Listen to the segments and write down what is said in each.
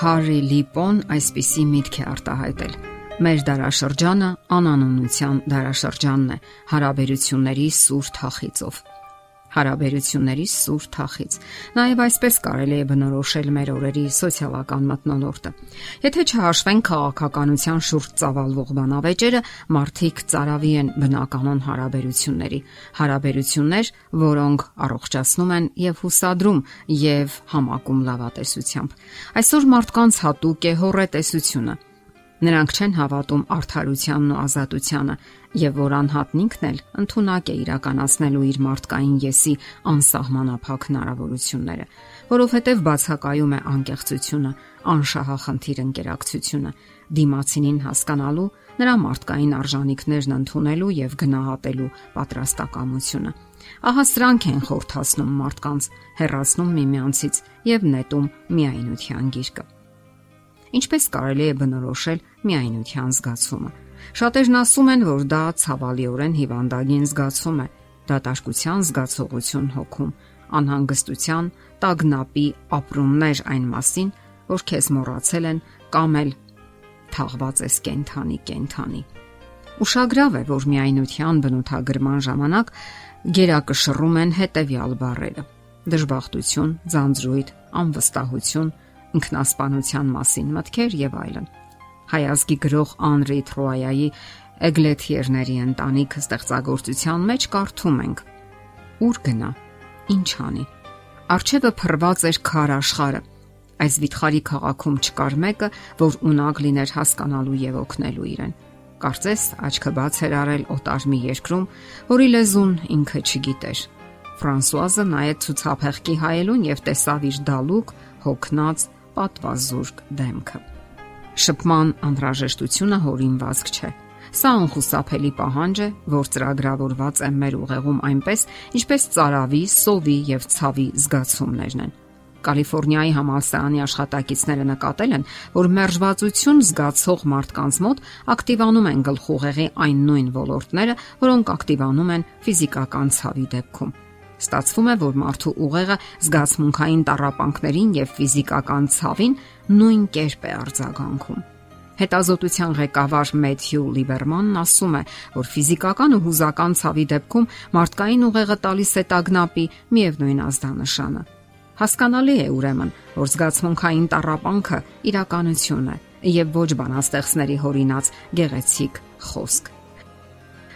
Հարի Լիպոն այսպիսի միտք է արտահայտել. Մեր դարաշրջանը անանունության դարաշրջանն է հարաբերությունների սուր թախիծով հարաբերությունների սուր թախից։ Նաև այսպես կարելի է բնորոշել մեր օրերի սոցիալական մտնոլորտը։ Եթե չհաշվեն քաղաքականության շուրջ ծավալվող բանավեճերը, մարդիկ ծարավի են բնականon հարաբերությունների։ Հարաբերություններ, որոնք առողջացնում են եւ հուսադրում եւ համակում լավատեսությամբ։ Այսօր մարդկանց հատուկ է հորետեսությունը Նրանք չեն հավատում արդարությանն ու ազատությանը եւ որ անհատն ինքն էլ ընդունակ է իրականացնելու իր մարդկային եսի անսահմանափակ հնարավորությունները, որովհետեւ բացակայում է անկեղծությունը, անշահախնդիր ընկերակցությունը, դիմացինին հասկանալու, նրա մարդկային արժանինքներն ընդունելու եւ գնահատելու պատրաստակամությունը։ Ահա սրանք են խորթացնում մարդկանց, հերացնում միմյանցից եւ նետում միայնության գիրկը։ Ինչպես կարելի է բնորոշել միայնության զգացումը։ Շատերն ասում են, որ դա ցավալիորեն հիվանդագին զգացում է, դատարկության զգացողություն հոգում, անհանգստության, տագնապի ապրումներ այն մասին, որ քեզ մոռացել են կամ էլ թաղված ես կենթանի կենթանի։ Ուշագրավ է, որ միայնության բնութագրման ժամանակ գերակշռում են հետևյալ բառերը. դժբախտություն, ձանձրույթ, անվստահություն, ինքնասպանության մասին մտքեր եւ այլն։ Հայազգի գրող Անրի Թրոյայի Էգլեթիերների ընտանիքը ստեղծագործության մեջ կարդում ենք. Ուր գնա, ինչ անի։ Արջևը փռված էր քար աշխարը։ Այս վիթխարի քաղաքում չկար մեկը, որ ունակ լիներ հասկանալու եւ օգնելու իրեն։ Կարծես աչքը բաց էր արել օտար մի երկրում, որի լեզուն ինքը չգիտեր։ Ֆրանսուազը նայեց ցուցափեղկի հայելուն եւ տեսավ իր դալուկ, հոգնած, պատվազուրկ դեմքը։ Շփման անհրաժեշտությունը հորինվածք չէ։ Սա անխուսափելի պահանջ է, որ ծրագրավորված է մեր ուղեղում այնպես, ինչպես ծարավի, սովի եւ ցավի զգացումներն են։ Կալիֆոռնիայի համալսարանի աշխատակիցները նկատել են, որ մերժվածություն զգացող մարդկանց մոտ ակտիվանում են գլխուղեղի այն նույն ոլորտները, որոնք ակտիվանում են ֆիզիկական ցավի դեպքում։ Ստացվում է, որ մարդու ուղեղը զգացմունքային տարապանքներին եւ ֆիզիկական ցավին նույն կերպ է արձագանքում։ Հետազոտության ղեկավար Մեթյու Լիբերմանն ասում է, որ ֆիզիկական ու հուզական ցավի դեպքում մարդկային ուղեղը տալիս է տագնապի միևնույն ազդանշանը։ Հասկանալի է ուրեմն, որ զգացմունքային տարապանքը իրականություն է եւ ոչ բանաստեղծների հորինած գեղեցիկ խոսք։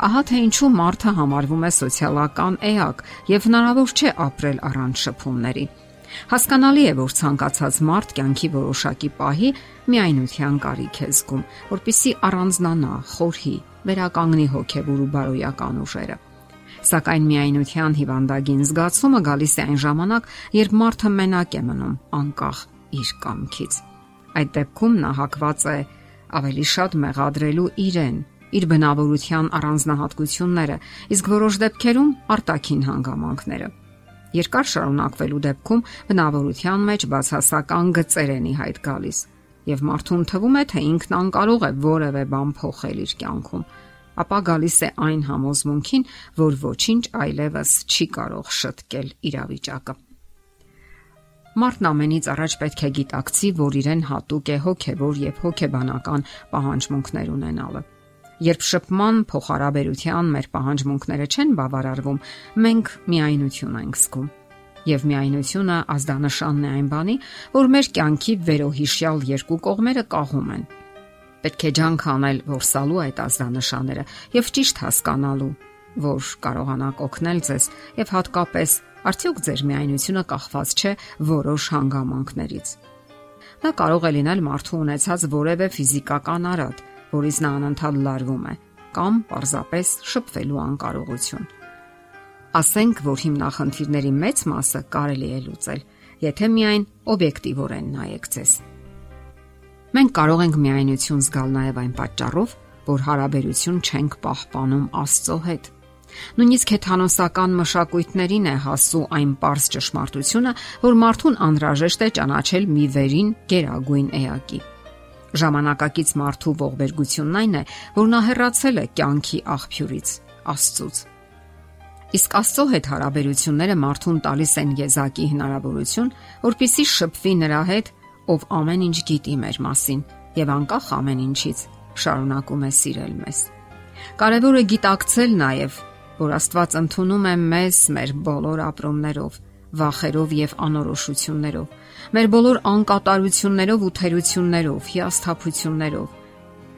Ահա թե ինչու մարդը համարվում է սոցիալական էակ եւ հնարավոր չէ ապրել առանց շփումների։ Հասկանալի է, որ ցանկացած մարդ կյանքի որոշակի պահի միայնության կարիք է զգում, որpիսի առանձնանա, խորհի, վերականգնի հոգեվոր ու բարոյական ուժերը։ Սակայն միայնության հիվանդագին զգացումը գալիս է այն ժամանակ, երբ մարդը մենակ է մնում, անկախ իր կամքից։ Այդ դեպքում նա հակված է ավելի շատ մեղադրելու իրեն, իր բնավորության առանձնահատկությունները, իսկ որոշ դեպքերում արտաքին հանգամանքները։ Երկար շարունակվելու դեպքում բնավորության մեջ բացասական գծեր են ի հայտ գալիս, եւ մարդուն թվում է, թե ինքն անկարող է որևէ բան փոխել իր կյանքում ապա գալիս է այն համոզմունքին, որ ոչինչ այլևս չի կարող շտկել իրավիճակը։ Մարդն ամենից առաջ պետք է գիտակցի, որ իրեն հատուկ է հոգեվոր եւ հոգեբանական պահանջմունքներ ունենալը։ Երբ շփման փոխհարաբերության մեր պահանջմունքները չեն բավարարվում, մենք միայնություն ենք զգում։ Եվ միայնությունը ազդանշանն է այն բանի, որ մեր կյանքի վերոհիշյալ երկու կողմերը կաղում են։ Պետք է ջանք անել, որ սալու այդ ազդանշանները եւ ճիշտ հասկանալու, որ կարողանաք օգնել ձեզ եւ հատկապես արդյոք ձեր միայնությունը կախված չէ որոշ հանգամանքներից։ Դա կարող է լինել մարդու ունեցած որևէ ֆիզիկական արատ, որից նա անընդհատ լարվում է, կամ պարզապես շփվելու անկարողություն։ Ասենք, որ հիմնախնդիրների մեծ մասը կարելի է լուծել, եթե միայն օբյեկտիվորեն նայեք ձեզ։ Մենք կարող ենք միայնություն զգալ նաև այն պատճառով, որ հարաբերություն չենք պահպանում Աստծո հետ։ Նույնիսկ հեթանոսական մշակույթներին է հասու այն པարզ ճշմարտությունը, որ մարդուն անհրաժեշտ է ճանաչել մի վերին գերագույն էակի։ Ժամանակակից մարդու ողբերգությունն այն է, որ նա հեռացել է կյանքի աղբյուրից, Աստծուց։ Իսկ Աստծո հետ հարաբերությունները մարդուն տալիս են եզակի հնարավորություն, որpիսի շփվի նրա հետ ով ամեն ինչ գիտի մեր մասին եւ անկախ ամեն ինչից շարունակում է սիրել մեզ։ Կարևոր է գիտակցել նաեւ, որ Աստված ընդունում է մեզ մեր բոլոր ապրումներով, վախերով եւ անորոշություններով, մեր բոլոր անկատարություններով ու թերություններով, հիասթափություններով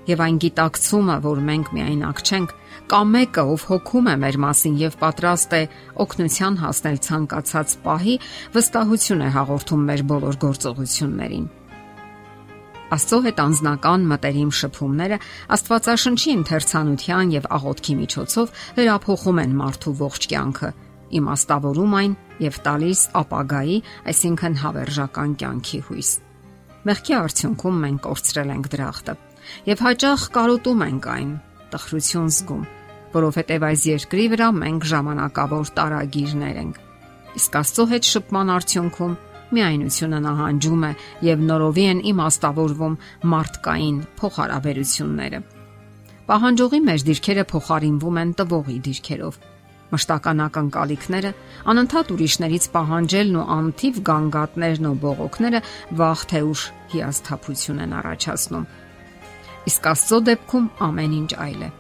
եւ այն գիտակցումը, որ մենք միայնակ չենք, կա մեկը, ով հոգում է մեր մասին եւ պատրաստ է օգնության հասնել ցանկացած պահի, վստահություն է հաղորդում մեր բոլոր գործողություններին։ Աստծո հետ անznական մտերիմ շփումները Աստվածաշնչի ընթերցանության եւ աղոթքի միջոցով վերափոխում են մարդու ողջ կյանքը, իմաստավորում այն եւ տալիս ապագայի, այսինքն հավերժական կյանքի հույս։ Մեղքի արդյունքում մենք կորցրել ենք դրախտը եւ հաճախ կարոտում ենք այն, տխրություն զգում, որովհետև այս երկրի վրա մենք ժամանակավոր տարագիրներ ենք։ Իսկ Աստծո հետ շփման արդյունքում միայնությունը նահանջում է եւ նորովի են իմաստավորվում մարդկային փոխհարաբերությունները։ Պահանջողի մեր դիրքերը փոխարինվում են տվողի դիրքերով։ Մշտական ակնկալիքները, անընդհատ ուրիշներից պահանջելն ու անթիվ գանգատներն ու բողոքները վաղ թե ուշ հիասթափություն են առաջացնում։ Իսկ Աստծո դեպքում ամեն ինչ այլ է։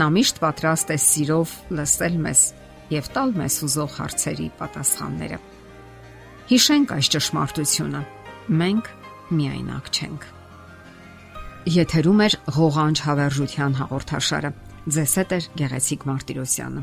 Նա միշտ պատրաստ է սիրով լսել մեզ եւ տալ մեզ ուզող հարցերի պատասխանները։ Հիշենք այս ճշմարտությունը։ Մենք միայնակ չենք։ Եթերում է ղողանջ հավերժության հաղորդաշարը։ Ձեզ հետ է Գեղեցիկ Մարտիրոսյանը։